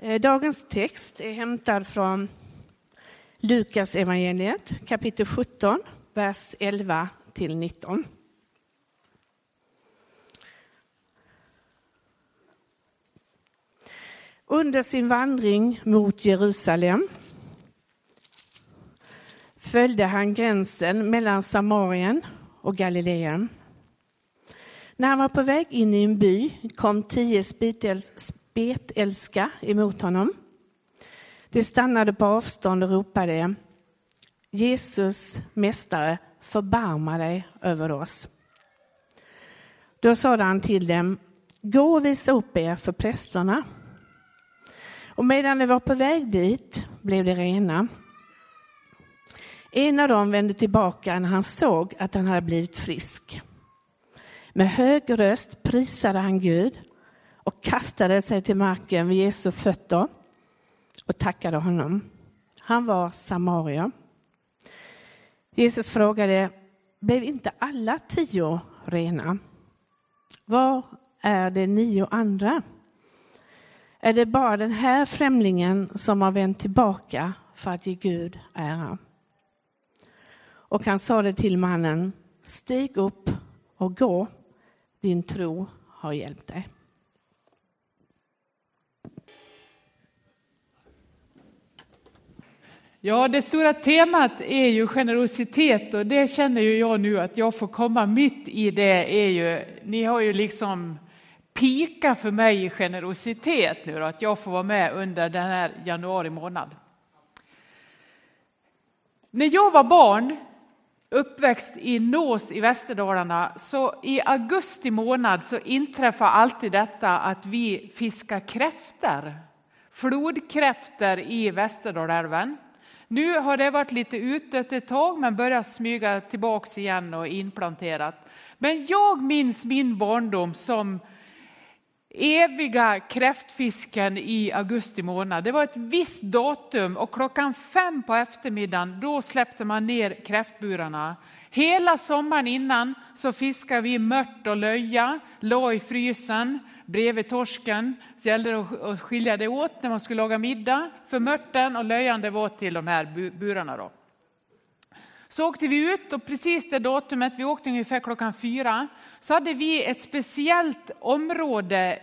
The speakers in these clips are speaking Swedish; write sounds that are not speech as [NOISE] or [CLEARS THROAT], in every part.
Eh, dagens text är hämtad från Lukas evangeliet kapitel 17, vers 11 till 19. Under sin vandring mot Jerusalem följde han gränsen mellan Samarien och Galileen. När han var på väg in i en by kom tio spetälska emot honom. De stannade på avstånd och ropade Jesus, Mästare, förbarma dig över oss. Då sade han till dem, gå och visa upp er för prästerna. Och medan de var på väg dit blev de rena. En av dem vände tillbaka när han såg att han hade blivit frisk. Med hög röst prisade han Gud och kastade sig till marken vid Jesu fötter och tackade honom. Han var samarier. Jesus frågade, blev inte alla tio rena? Var är de nio andra? Är det bara den här främlingen som har vänt tillbaka för att ge Gud ära? Och han sade till mannen, stig upp och gå, din tro har hjälpt dig. Ja, det stora temat är ju generositet och det känner ju jag nu att jag får komma mitt i det är ju, ni har ju liksom pika för mig i generositet nu då, att jag får vara med under den här januari månad. När jag var barn, uppväxt i Nås i Västerdalarna, så i augusti månad så inträffar alltid detta att vi fiskar kräfter, flodkräfter i Västerdalälven. Nu har det varit lite utdött ett tag men börjar smyga tillbaks igen och inplanterat. Men jag minns min barndom som eviga kräftfisken i augusti månad. Det var ett visst datum och klockan fem på eftermiddagen då släppte man ner kräftburarna. Hela sommaren innan så fiskade vi mört och löja, la i frysen bredvid torsken. Det gällde att skilja det åt när man skulle laga middag. För mörten och löjan det var till de här burarna. Då. Så åkte vi ut och precis det datumet, vi åkte ungefär klockan fyra, så hade vi ett speciellt område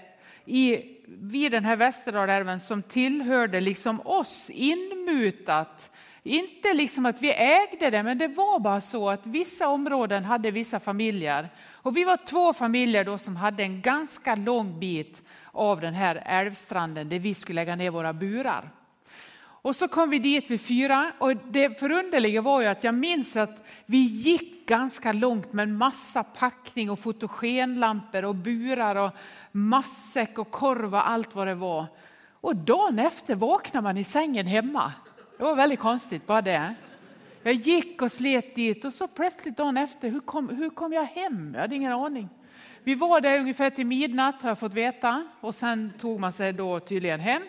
i, vid den här Västerdalälven som tillhörde liksom oss inmutat. Inte liksom att vi ägde det, men det var bara så att vissa områden hade vissa familjer. Och vi var två familjer då som hade en ganska lång bit av den här älvstranden där vi skulle lägga ner våra burar. Och så kom vi dit vid fyra och det förunderliga var ju att jag minns att vi gick ganska långt med en massa packning och fotogenlampor och burar och matsäck och korv och allt vad det var. Och dagen efter vaknade man i sängen hemma. Det var väldigt konstigt bara det. Jag gick och slet dit och så plötsligt dagen efter, hur kom, hur kom jag hem? Jag hade ingen aning. Vi var där ungefär till midnatt har jag fått veta och sen tog man sig då tydligen hem.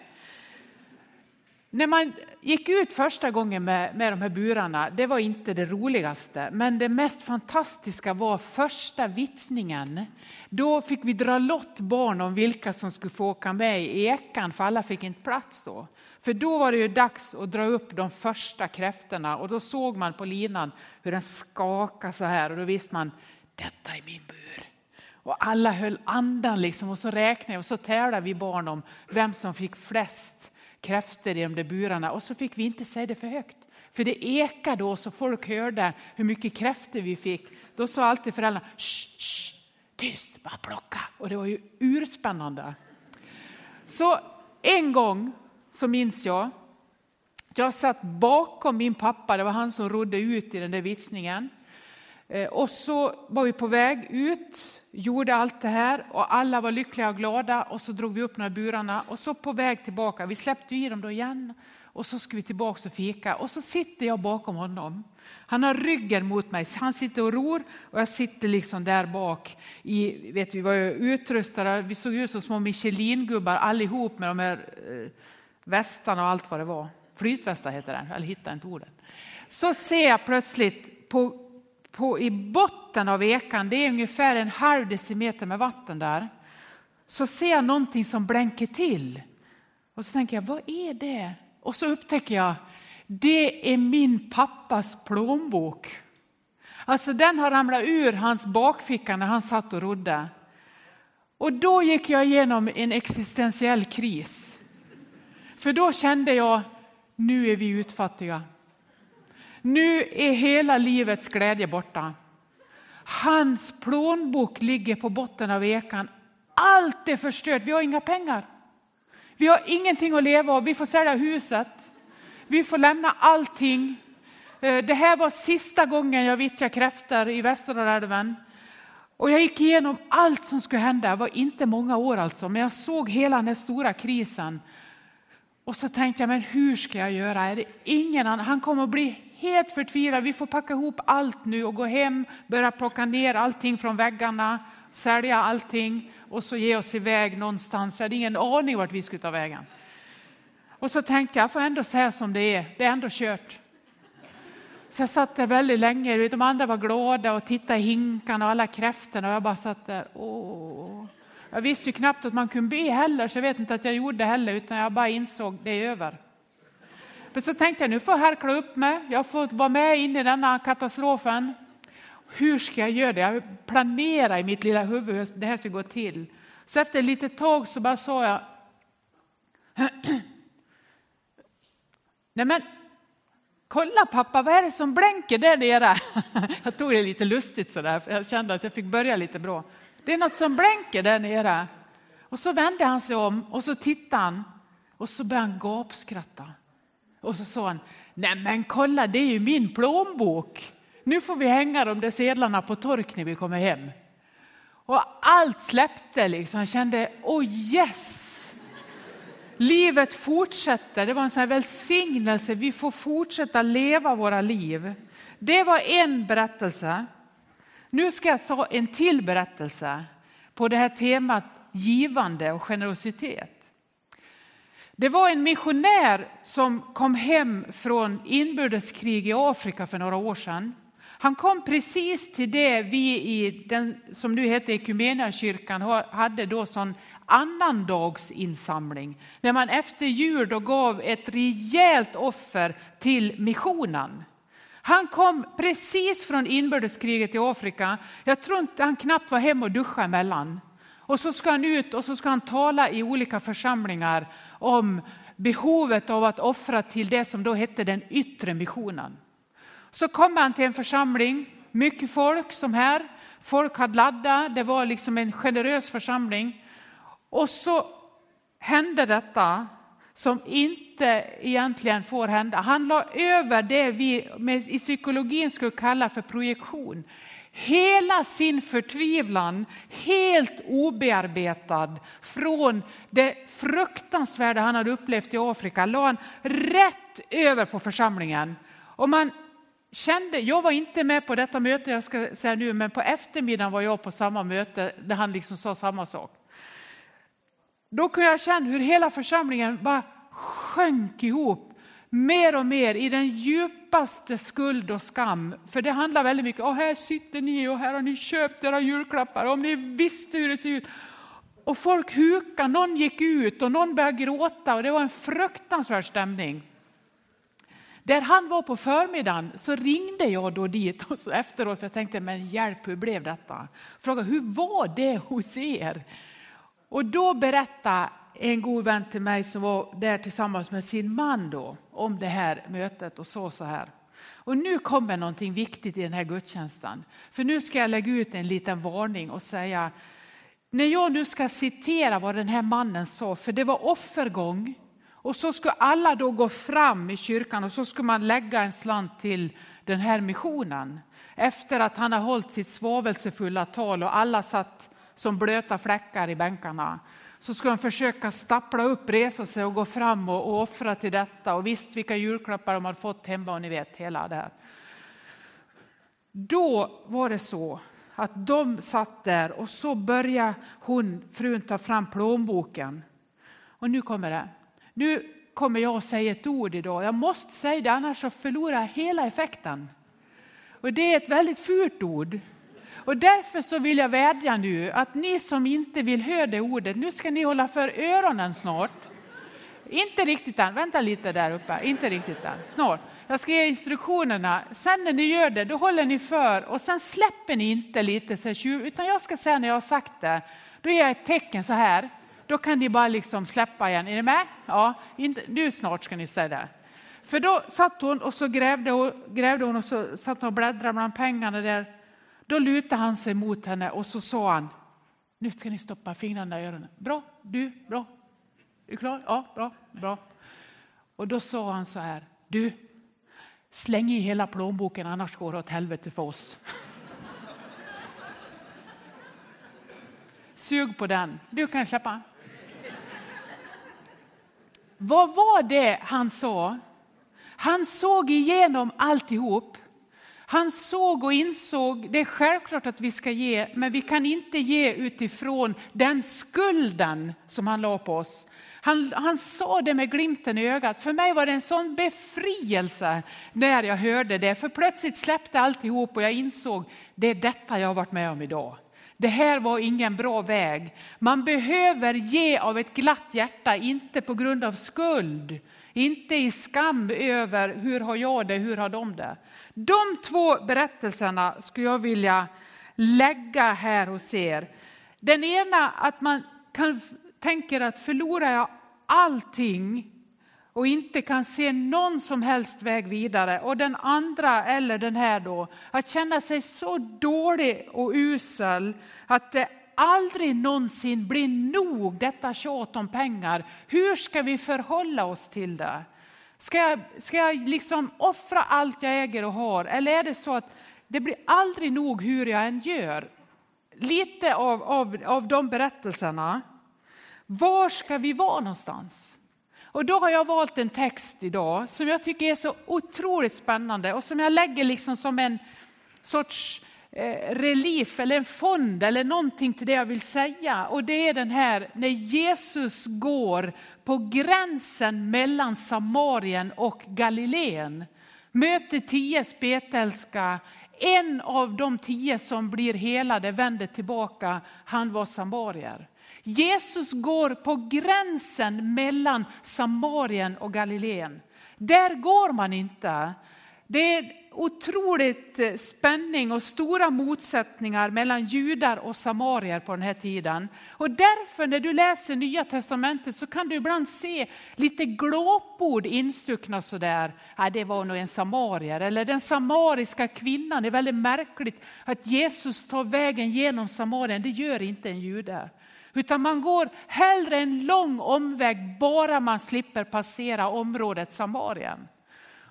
När man gick ut första gången med, med de här burarna, det var inte det roligaste, men det mest fantastiska var första vittningen. Då fick vi dra lott barn om vilka som skulle få åka med i ekan, för alla fick inte plats då. För då var det ju dags att dra upp de första kräftorna och då såg man på linan hur den skakade så här och då visste man, detta är min bur. Och alla höll andan liksom och så räknade och så tävlade vi barn om vem som fick flest kräftor i de där burarna och så fick vi inte säga det för högt. För det ekade då så folk hörde hur mycket kräftor vi fick. Då sa alltid föräldrarna, shh, shh, tyst, bara plocka. Och det var ju urspännande. Så en gång så minns jag, jag satt bakom min pappa, det var han som rodde ut i den där vitsningen. Eh, och så var vi på väg ut, gjorde allt det här och alla var lyckliga och glada och så drog vi upp några burarna och så på väg tillbaka, vi släppte i dem då igen och så skulle vi tillbaka och fika och så sitter jag bakom honom. Han har ryggen mot mig, han sitter och ror och jag sitter liksom där bak. I, vet, vi var ju utrustade, vi såg ut som små Michelin-gubbar allihop med de här eh, västarna och allt vad det var. Flytvästar heter den, eller hittar inte ordet. Så ser jag plötsligt på på, i botten av ekan, det är ungefär en halv decimeter med vatten där, så ser jag någonting som blänker till. Och så tänker jag, vad är det? Och så upptäcker jag, det är min pappas plånbok. Alltså den har ramlat ur hans bakficka när han satt och rodde. Och då gick jag igenom en existentiell kris. För då kände jag, nu är vi utfattiga. Nu är hela livets glädje borta. Hans plånbok ligger på botten av ekan. Allt är förstört, vi har inga pengar. Vi har ingenting att leva av, vi får sälja huset. Vi får lämna allting. Eh, det här var sista gången jag vittjade kräftor i Västerdalälven. Och jag gick igenom allt som skulle hända. Det var inte många år alltså, men jag såg hela den här stora krisen. Och så tänkte jag, men hur ska jag göra? Är det ingen annan? Han kommer att bli helt förtvivlad. Vi får packa ihop allt nu och gå hem, börja plocka ner allting från väggarna, sälja allting och så ge oss iväg någonstans. Jag hade ingen aning vart vi skulle ta vägen. Och så tänkte jag, jag får ändå säga som det är, det är ändå kört. Så jag satt där väldigt länge, de andra var glada och tittade i hinkarna och alla kräftorna och jag bara satt där, åh. Jag visste ju knappt att man kunde be heller, så jag vet inte att jag gjorde det heller, utan jag bara insåg det är över. Men så tänkte jag, nu får jag härkla upp mig, jag har fått vara med in i denna katastrofen. Hur ska jag göra det? Jag planerar i mitt lilla huvud hur det här ska gå till. Så efter ett litet tag så bara sa jag, [CLEARS THROAT] nej men Kolla pappa, vad är det som blänker där nere? [LAUGHS] Jag tog det lite lustigt sådär, för jag kände att jag fick börja lite bra. Det är något som blänker där nere. Och så vände han sig om och så tittade han och så började han gapskratta. Och så sa han, nej men kolla det är ju min plånbok. Nu får vi hänga de där sedlarna på tork när vi kommer hem. Och allt släppte liksom, jag kände, oh yes! Livet fortsätter, det var en sån här välsignelse, vi får fortsätta leva våra liv. Det var en berättelse. Nu ska jag ta en till berättelse på det här temat givande och generositet. Det var en missionär som kom hem från inbördeskrig i Afrika för några år sedan. Han kom precis till det vi i den som nu heter Equmeniakyrkan hade då sån annandagsinsamling. När man efter jul då gav ett rejält offer till missionen. Han kom precis från inbördeskriget i Afrika. Jag tror inte han knappt var hemma och duschade emellan. Och så ska han ut och så ska han tala i olika församlingar om behovet av att offra till det som då hette den yttre missionen. Så kommer han till en församling, mycket folk som här. Folk hade laddat, det var liksom en generös församling. Och så hände detta som inte egentligen får hända. Han la över det vi i psykologin skulle kalla för projektion. Hela sin förtvivlan, helt obearbetad från det fruktansvärda han hade upplevt i Afrika, la han rätt över på församlingen. Och man kände, jag var inte med på detta möte, jag ska säga nu, men på eftermiddagen var jag på samma möte där han liksom sa samma sak. Då kunde jag känna hur hela församlingen bara sjönk ihop mer och mer i den djupaste skuld och skam. För det handlar väldigt mycket om, här sitter ni och här har ni köpt era julklappar, om ni visste hur det ser ut. Och folk hukade, någon gick ut och någon började gråta och det var en fruktansvärd stämning. Där han var på förmiddagen så ringde jag då dit och så efteråt för jag tänkte, men hjälp hur blev detta? Fråga hur var det hos er? Och då berättade en god vän till mig som var där tillsammans med sin man då, om det här mötet och sa så här. Och nu kommer någonting viktigt i den här gudstjänsten. För nu ska jag lägga ut en liten varning och säga, när jag nu ska citera vad den här mannen sa, för det var offergång, och så skulle alla då gå fram i kyrkan och så skulle man lägga en slant till den här missionen. Efter att han har hållit sitt svavelsefulla tal och alla satt som blöta fläckar i bänkarna. Så ska de försöka stappla upp, resa sig och gå fram och, och offra till detta. Och visst vilka julklappar de har fått hemma och ni vet hela det här. Då var det så att de satt där och så började hon, frun ta fram plånboken. Och nu kommer det. Nu kommer jag att säga ett ord idag. Jag måste säga det annars så förlorar jag hela effekten. Och det är ett väldigt fult ord. Och därför så vill jag vädja nu att ni som inte vill höra det ordet, nu ska ni hålla för öronen snart. Inte riktigt än, vänta lite där uppe, inte riktigt än, snart. Jag ska ge instruktionerna, sen när ni gör det, då håller ni för och sen släpper ni inte lite så här, utan jag ska säga när jag har sagt det, då ger jag ett tecken så här, då kan ni bara liksom släppa igen. Är ni med? Ja, inte, nu snart ska ni säga det. För då satt hon och så grävde hon, grävde hon och så satt hon och bläddrade bland pengarna där. Då lutade han sig mot henne och så sa han, nu ska ni stoppa fingrarna i öronen. Bra, du, bra. Är du klar? Ja, bra, bra. Och då sa han så här, du, släng i hela plånboken annars går det åt helvete för oss. [LAUGHS] Sug på den. Du kan släppa. Vad var det han sa? Han såg igenom alltihop. Han såg och insåg, det är självklart att vi ska ge, men vi kan inte ge utifrån den skulden som han la på oss. Han, han sa det med glimten i ögat. För mig var det en sån befrielse när jag hörde det. För plötsligt släppte alltihop och jag insåg, det är detta jag har varit med om idag. Det här var ingen bra väg. Man behöver ge av ett glatt hjärta, inte på grund av skuld. Inte i skam över hur har jag det, hur har de det. De två berättelserna skulle jag vilja lägga här hos er. Den ena att man kan tänker att förlorar jag allting och inte kan se någon som helst väg vidare. Och den andra, eller den här då, att känna sig så dålig och usel att det aldrig någonsin blir nog detta tjat om pengar. Hur ska vi förhålla oss till det? Ska jag, ska jag liksom offra allt jag äger och har? Eller är det så att det blir aldrig nog hur jag än gör? Lite av, av, av de berättelserna. Var ska vi vara någonstans? Och då har jag valt en text idag som jag tycker är så otroligt spännande och som jag lägger liksom som en sorts Eh, relief eller en fond eller någonting till det jag vill säga. Och det är den här när Jesus går på gränsen mellan Samarien och Galileen. Möter tio spetälska, en av de tio som blir helade vänder tillbaka, han var samarier. Jesus går på gränsen mellan Samarien och Galileen. Där går man inte. Det är otroligt eh, spänning och stora motsättningar mellan judar och samarier på den här tiden. Och därför när du läser Nya Testamentet så kan du ibland se lite glåpord instuckna sådär. Ja, det var nog en samarier eller den samariska kvinnan. Det är väldigt märkligt att Jesus tar vägen genom Samarien. Det gör inte en jude. Utan man går hellre en lång omväg bara man slipper passera området Samarien.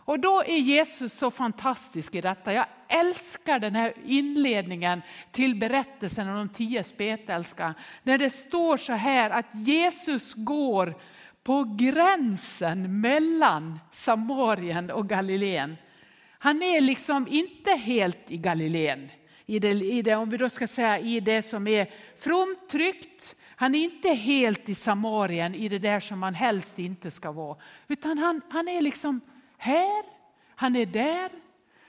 Och då är Jesus så fantastisk i detta. Jag älskar den här inledningen till berättelsen om de tio spetälska. När det står så här att Jesus går på gränsen mellan Samarien och Galileen. Han är liksom inte helt i Galileen i det, i det, om vi då ska säga i det som är fromt, tryggt. Han är inte helt i Samarien i det där som man helst inte ska vara. Utan han, han är liksom här, han är där.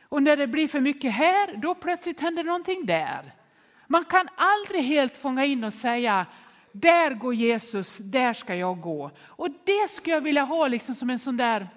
Och när det blir för mycket här, då plötsligt händer någonting där. Man kan aldrig helt fånga in och säga, där går Jesus, där ska jag gå. Och det skulle jag vilja ha liksom som en sån där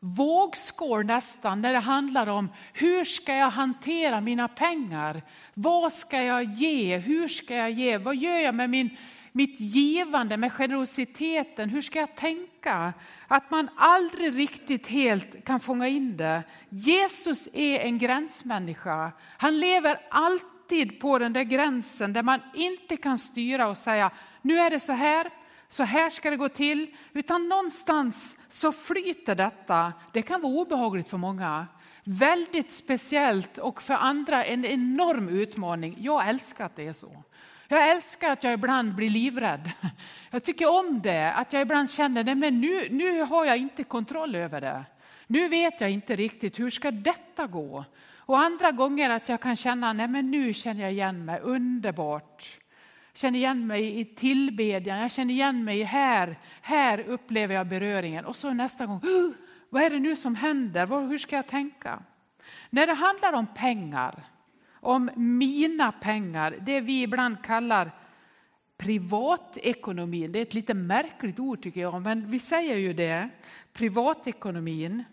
vågskål nästan när det handlar om hur ska jag hantera mina pengar? Vad ska jag ge? Hur ska jag ge? Vad gör jag med min, mitt givande, med generositeten? Hur ska jag tänka? Att man aldrig riktigt helt kan fånga in det. Jesus är en gränsmänniska. Han lever alltid på den där gränsen där man inte kan styra och säga nu är det så här, så här ska det gå till, utan någonstans så flyter detta. Det kan vara obehagligt för många, väldigt speciellt och för andra en enorm utmaning. Jag älskar att det är så. Jag älskar att jag ibland blir livrädd. Jag tycker om det, att jag ibland känner att nu, nu har jag inte kontroll över det. Nu vet jag inte riktigt hur ska detta gå. Och andra gånger att jag kan känna, nej men nu känner jag igen mig, underbart Jag känner igen mig i tillbedjan, jag känner igen mig här. Här upplever jag beröringen. Och så nästa gång, vad är det nu som händer? Hur ska jag tänka? När det handlar om pengar, om mina pengar, det vi ibland kallar privatekonomin. Det är ett lite märkligt ord tycker jag, men vi säger ju det. Privatekonomin.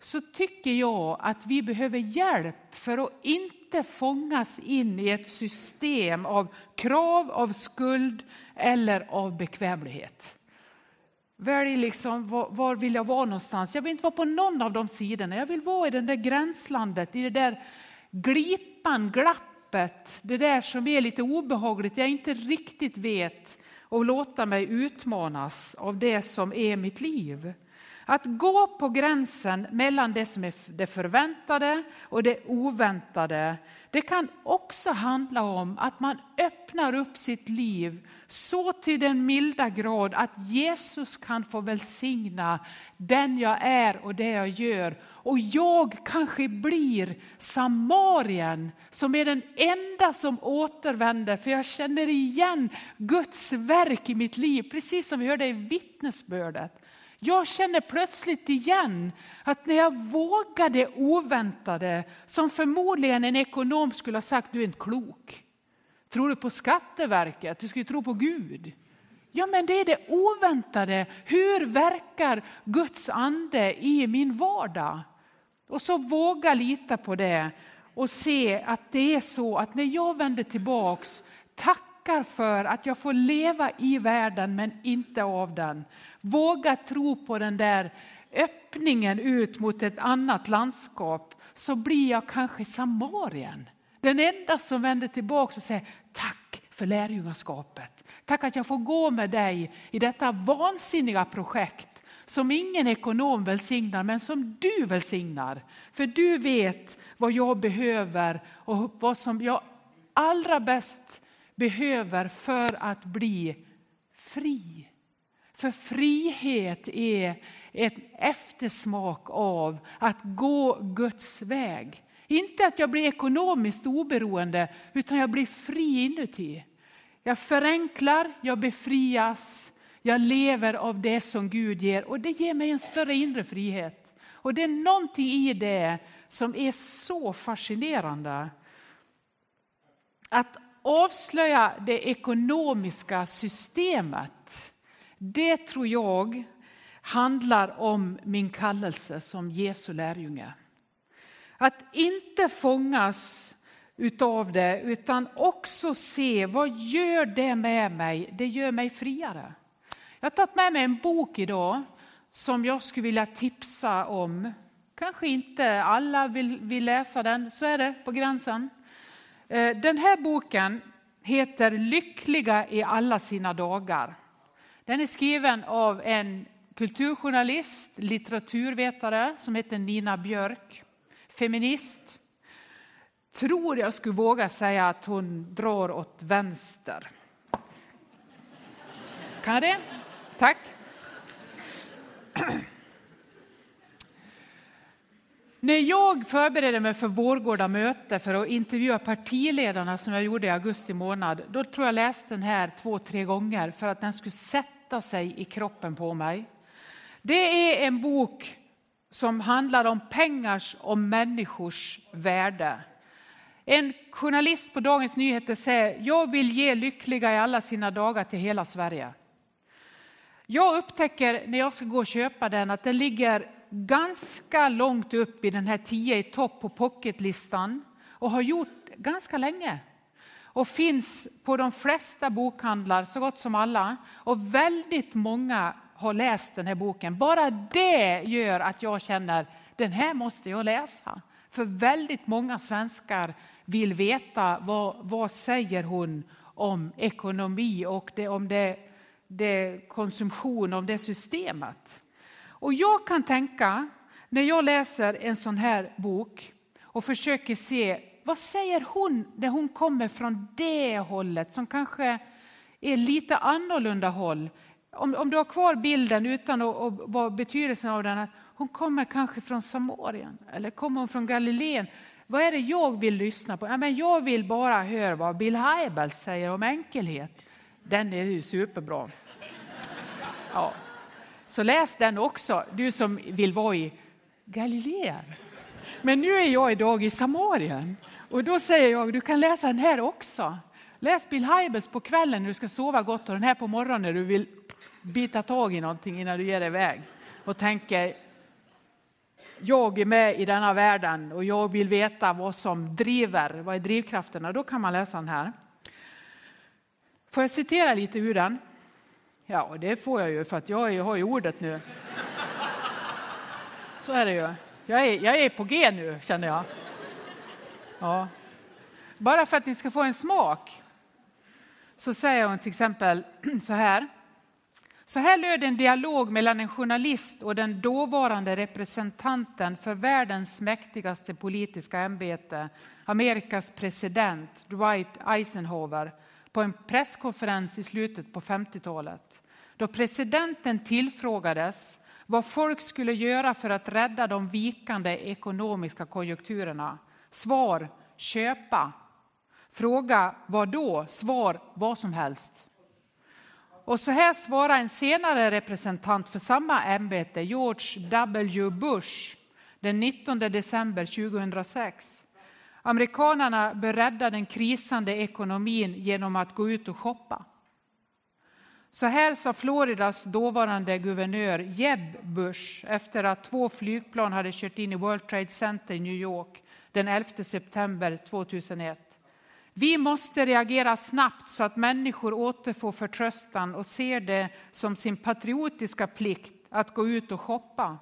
Så tycker jag att vi behöver hjälp för att inte fångas in i ett system av krav, av skuld eller av bekvämlighet. Välj liksom, var, var, vill jag vara någonstans? Jag vill inte vara på någon av de sidorna. Jag vill vara i det där gränslandet, i det där glipan, glappet, det där som är lite obehagligt, jag inte riktigt vet och låta mig utmanas av det som är mitt liv. Att gå på gränsen mellan det som är det förväntade och det oväntade. Det kan också handla om att man öppnar upp sitt liv så till den milda grad att Jesus kan få välsigna den jag är och det jag gör. Och jag kanske blir Samarien som är den enda som återvänder för jag känner igen Guds verk i mitt liv, precis som vi hörde i vittnesbördet. Jag känner plötsligt igen att när jag vågade oväntade, som förmodligen en ekonom skulle ha sagt, du är inte klok. Tror du på Skatteverket? Du ska ju tro på Gud. Ja, men det är det oväntade. Hur verkar Guds ande i min vardag? Och så våga lita på det och se att det är så att när jag vänder tillbaks, tackar för att jag får leva i världen men inte av den. Våga tro på den där öppningen ut mot ett annat landskap så blir jag kanske Samarien. Den enda som vänder tillbaka och säger tack för lärjungaskapet. Tack att jag får gå med dig i detta vansinniga projekt som ingen ekonom välsignar men som du välsignar. För du vet vad jag behöver och vad som jag allra bäst behöver för att bli fri. För frihet är en eftersmak av att gå Guds väg. Inte att jag blir ekonomiskt oberoende, utan jag blir fri inuti. Jag förenklar, jag befrias, jag lever av det som Gud ger och det ger mig en större inre frihet. Och det är någonting i det som är så fascinerande. Att avslöja det ekonomiska systemet det tror jag handlar om min kallelse som Jesu lärjunge. Att inte fångas utav det utan också se vad gör det med mig? Det gör mig friare. Jag har tagit med mig en bok idag som jag skulle vilja tipsa om. Kanske inte alla vill, vill läsa den, så är det på gränsen. Eh, den här boken heter Lyckliga i alla sina dagar. Den är skriven av en kulturjournalist, litteraturvetare som heter Nina Björk. Feminist. Tror jag skulle våga säga att hon drar åt vänster. Kan jag det? Tack. När jag förberedde mig för Vårgårda möte för att intervjua partiledarna som jag gjorde i augusti månad, då tror jag läste den här två, tre gånger för att den skulle sätta sig i kroppen på mig. Det är en bok som handlar om pengars och människors värde. En journalist på Dagens Nyheter säger, jag vill ge lyckliga i alla sina dagar till hela Sverige. Jag upptäcker när jag ska gå och köpa den att den ligger ganska långt upp i den här 10 i topp på pocketlistan och har gjort ganska länge. Och finns på de flesta bokhandlar, så gott som alla. Och väldigt många har läst den här boken. Bara det gör att jag känner den här måste jag läsa. För väldigt många svenskar vill veta vad, vad säger hon om ekonomi och det, om det, det konsumtion, om det systemet. Och jag kan tänka, när jag läser en sån här bok och försöker se vad säger hon när hon kommer från det hållet som kanske är lite annorlunda håll. Om, om du har kvar bilden utan att, och, vad betydelsen av den, att hon kommer kanske från Samarien eller kommer hon från Galileen. Vad är det jag vill lyssna på? Ja, men jag vill bara höra vad Bill Hybels säger om enkelhet. Den är ju superbra. Ja. Så läs den också, du som vill vara i Galileen. Men nu är jag idag i Samarien och då säger jag, du kan läsa den här också. Läs Bill Hybels på kvällen när du ska sova gott och den här på morgonen när du vill bita tag i någonting innan du ger dig iväg och tänker jag är med i denna världen och jag vill veta vad som driver, vad är drivkrafterna? Då kan man läsa den här. Får jag citera lite ur den? Ja, det får jag ju för att jag har ju ordet nu. Så är det ju. Jag är, jag är på G nu känner jag. Ja. Bara för att ni ska få en smak så säger hon till exempel [CLEARS THROAT] så här. Så här löd en dialog mellan en journalist och den dåvarande representanten för världens mäktigaste politiska ämbete, Amerikas president Dwight Eisenhower, på en presskonferens i slutet på 50-talet. Då presidenten tillfrågades vad folk skulle göra för att rädda de vikande ekonomiska konjunkturerna. Svar köpa. Fråga vad då? Svar vad som helst. Och så här svarar en senare representant för samma ämbete, George W. Bush, den 19 december 2006. Amerikanerna bör rädda den krisande ekonomin genom att gå ut och shoppa. Så här sa Floridas dåvarande guvernör Jeb Bush efter att två flygplan hade kört in i World Trade Center i New York den 11 september 2001. Vi måste reagera snabbt så att människor återfår förtröstan och ser det som sin patriotiska plikt att gå ut och shoppa.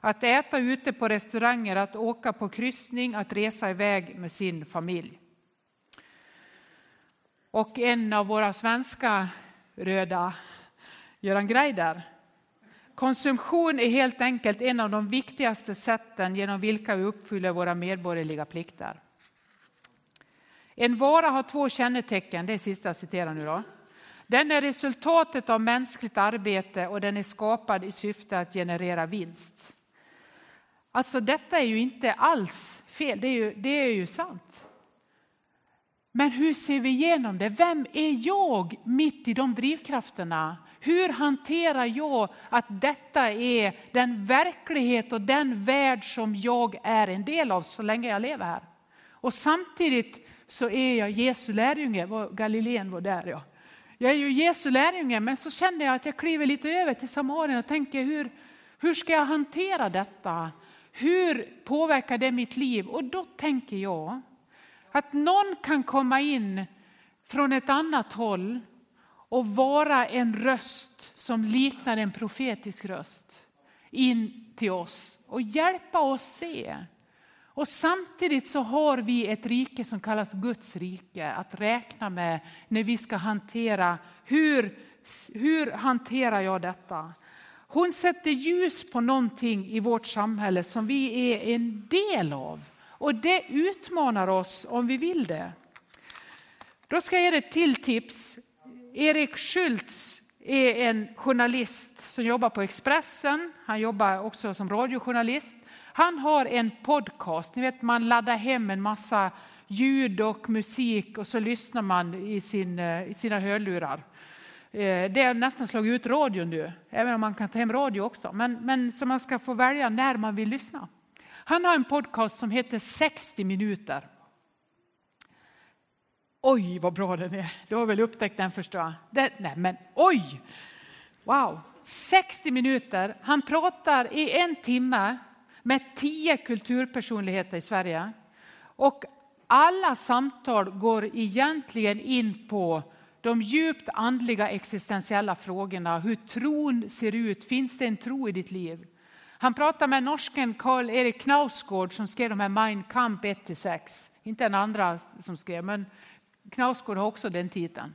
Att äta ute på restauranger, att åka på kryssning, att resa iväg med sin familj. Och en av våra svenska röda Göran Greider. Konsumtion är helt enkelt en av de viktigaste sätten genom vilka vi uppfyller våra medborgerliga plikter. En vara har två kännetecken, det är sista jag citerar nu då. Den är resultatet av mänskligt arbete och den är skapad i syfte att generera vinst. Alltså detta är ju inte alls fel, det är ju, det är ju sant. Men hur ser vi igenom det? Vem är jag mitt i de drivkrafterna? Hur hanterar jag att detta är den verklighet och den värld som jag är en del av så länge jag lever här? Och samtidigt så är jag Jesu lärjunge. Galileen var där ja. Jag är ju Jesu lärjunge men så känner jag att jag kliver lite över till Samarien och tänker hur, hur ska jag hantera detta? Hur påverkar det mitt liv? Och då tänker jag att någon kan komma in från ett annat håll och vara en röst som liknar en profetisk röst in till oss och hjälpa oss se. Och samtidigt så har vi ett rike som kallas Guds rike att räkna med när vi ska hantera hur, hur hanterar jag detta? Hon sätter ljus på någonting i vårt samhälle som vi är en del av. Och det utmanar oss om vi vill det. Då ska jag ge ett till tips. Erik Schultz är en journalist som jobbar på Expressen. Han jobbar också som radiojournalist. Han har en podcast. Ni vet, man laddar hem en massa ljud och musik och så lyssnar man i, sin, eh, i sina hörlurar. Eh, det har nästan slagit ut radion nu, även om man kan ta hem radio också. Men, men så man ska få välja när man vill lyssna. Han har en podcast som heter 60 minuter. Oj, vad bra den är. Du har väl upptäckt den förstår jag. Det, nej, men oj! Wow! 60 minuter. Han pratar i en timme med tio kulturpersonligheter i Sverige. Och alla samtal går egentligen in på de djupt andliga existentiella frågorna. Hur tron ser ut. Finns det en tro i ditt liv? Han pratade med norsken Karl-Erik Knausgård som skrev de här Mein Kampf 1-6. Inte en andra som skrev, men Knausgård har också den titeln.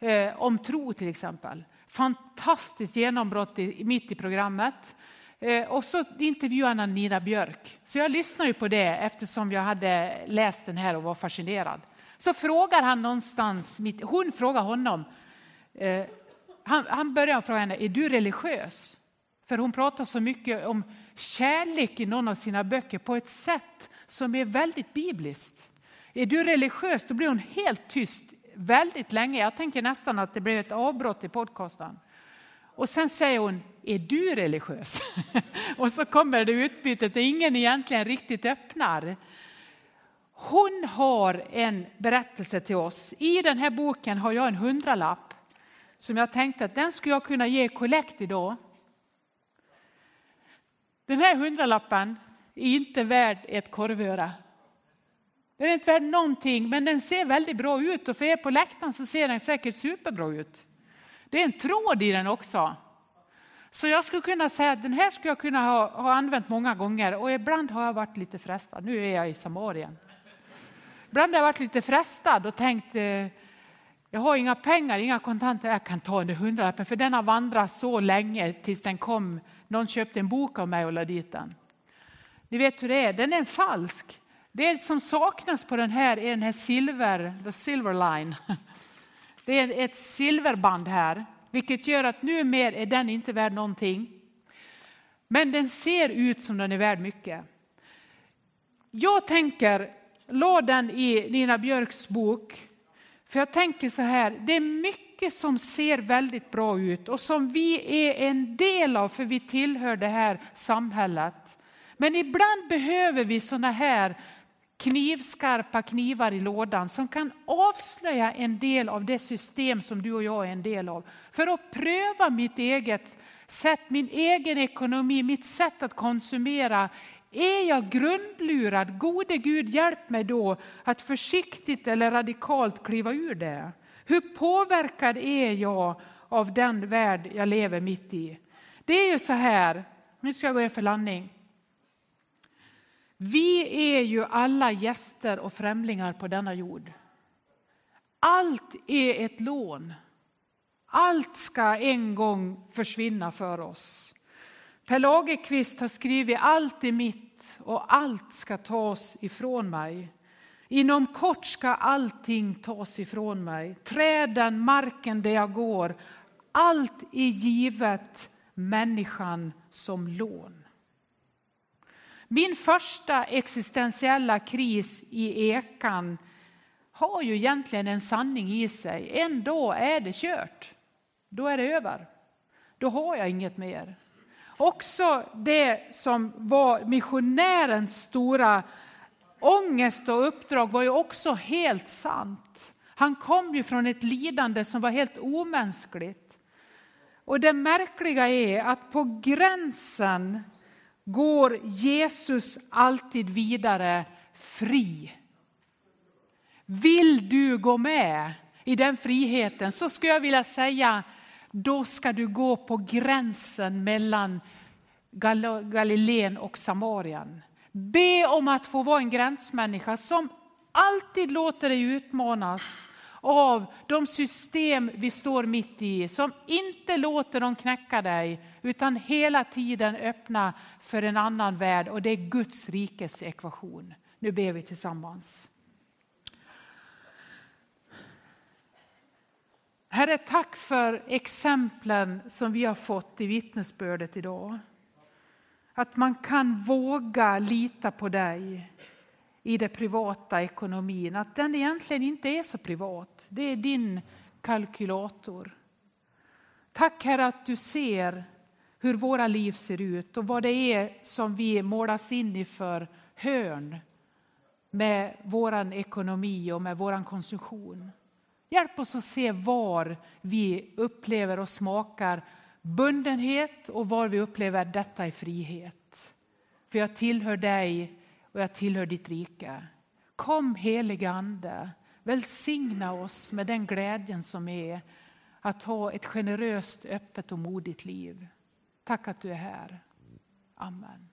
Eh, om tro till exempel. Fantastiskt genombrott i, mitt i programmet. Eh, och så intervjuade han Nina Björk. Så jag lyssnade ju på det eftersom jag hade läst den här och var fascinerad. Så frågar han någonstans, mitt, hon frågar honom, eh, han, han börjar fråga henne, är du religiös? För hon pratar så mycket om kärlek i någon av sina böcker på ett sätt som är väldigt bibliskt. Är du religiös, då blir hon helt tyst väldigt länge. Jag tänker nästan att det blev ett avbrott i podcasten. Och sen säger hon, är du religiös? [LAUGHS] och så kommer det utbytet där ingen egentligen riktigt öppnar. Hon har en berättelse till oss. I den här boken har jag en hundralapp som jag tänkte att den skulle jag kunna ge kollekt idag. Den här hundralappen är inte värd ett korvöra. Den är inte värd någonting, men den ser väldigt bra ut och för er på läktaren så ser den säkert superbra ut. Det är en tråd i den också. Så jag skulle kunna säga att den här skulle jag kunna ha, ha använt många gånger och ibland har jag varit lite frestad. Nu är jag i Samarien. Ibland har jag varit lite frestad och tänkt eh, jag har inga pengar, inga kontanter, jag kan ta den hundralappen för den har vandrat så länge tills den kom. Någon köpte en bok av mig och la dit den. Ni vet hur det är, den är falsk. Det som saknas på den här är den här silver, the silver line. [LAUGHS] Det är ett silverband här, vilket gör att nu mer är den inte värd någonting. Men den ser ut som den är värd mycket. Jag tänker, la den i Nina Björks bok, för jag tänker så här, det är mycket som ser väldigt bra ut och som vi är en del av för vi tillhör det här samhället. Men ibland behöver vi såna här knivskarpa knivar i lådan som kan avslöja en del av det system som du och jag är en del av. För att pröva mitt eget sätt, min egen ekonomi, mitt sätt att konsumera. Är jag grundlurad? Gode Gud, hjälp mig då att försiktigt eller radikalt kliva ur det. Hur påverkad är jag av den värld jag lever mitt i? Det är ju så här, nu ska jag gå in för landning. Vi är ju alla gäster och främlingar på denna jord. Allt är ett lån. Allt ska en gång försvinna för oss. Per Lagerkvist har skrivit allt är mitt och allt ska tas ifrån mig. Inom kort ska allting tas ifrån mig. Träden, marken där jag går. Allt är givet människan som lån. Min första existentiella kris i ekan har ju egentligen en sanning i sig. En dag är det kört. Då är det över. Då har jag inget mer. Också det som var missionärens stora ångest och uppdrag var ju också helt sant. Han kom ju från ett lidande som var helt omänskligt. Och det märkliga är att på gränsen går Jesus alltid vidare fri. Vill du gå med i den friheten så skulle jag vilja säga då ska du gå på gränsen mellan Galileen och Samarien. Be om att få vara en gränsmänniska som alltid låter dig utmanas av de system vi står mitt i, som inte låter dem knäcka dig, utan hela tiden öppna för en annan värld och det är Guds rikes ekvation. Nu ber vi tillsammans. Herre, tack för exemplen som vi har fått i vittnesbördet idag. Att man kan våga lita på dig i den privata ekonomin. Att den egentligen inte är så privat. Det är din kalkylator. Tack Herre att du ser hur våra liv ser ut och vad det är som vi målas in i för hörn med vår ekonomi och med vår konsumtion. Hjälp oss att se var vi upplever och smakar bundenhet och var vi upplever detta i frihet. För jag tillhör dig och jag tillhör ditt rike. Kom helige Ande, välsigna oss med den glädjen som är att ha ett generöst, öppet och modigt liv. Tack att du är här. Amen.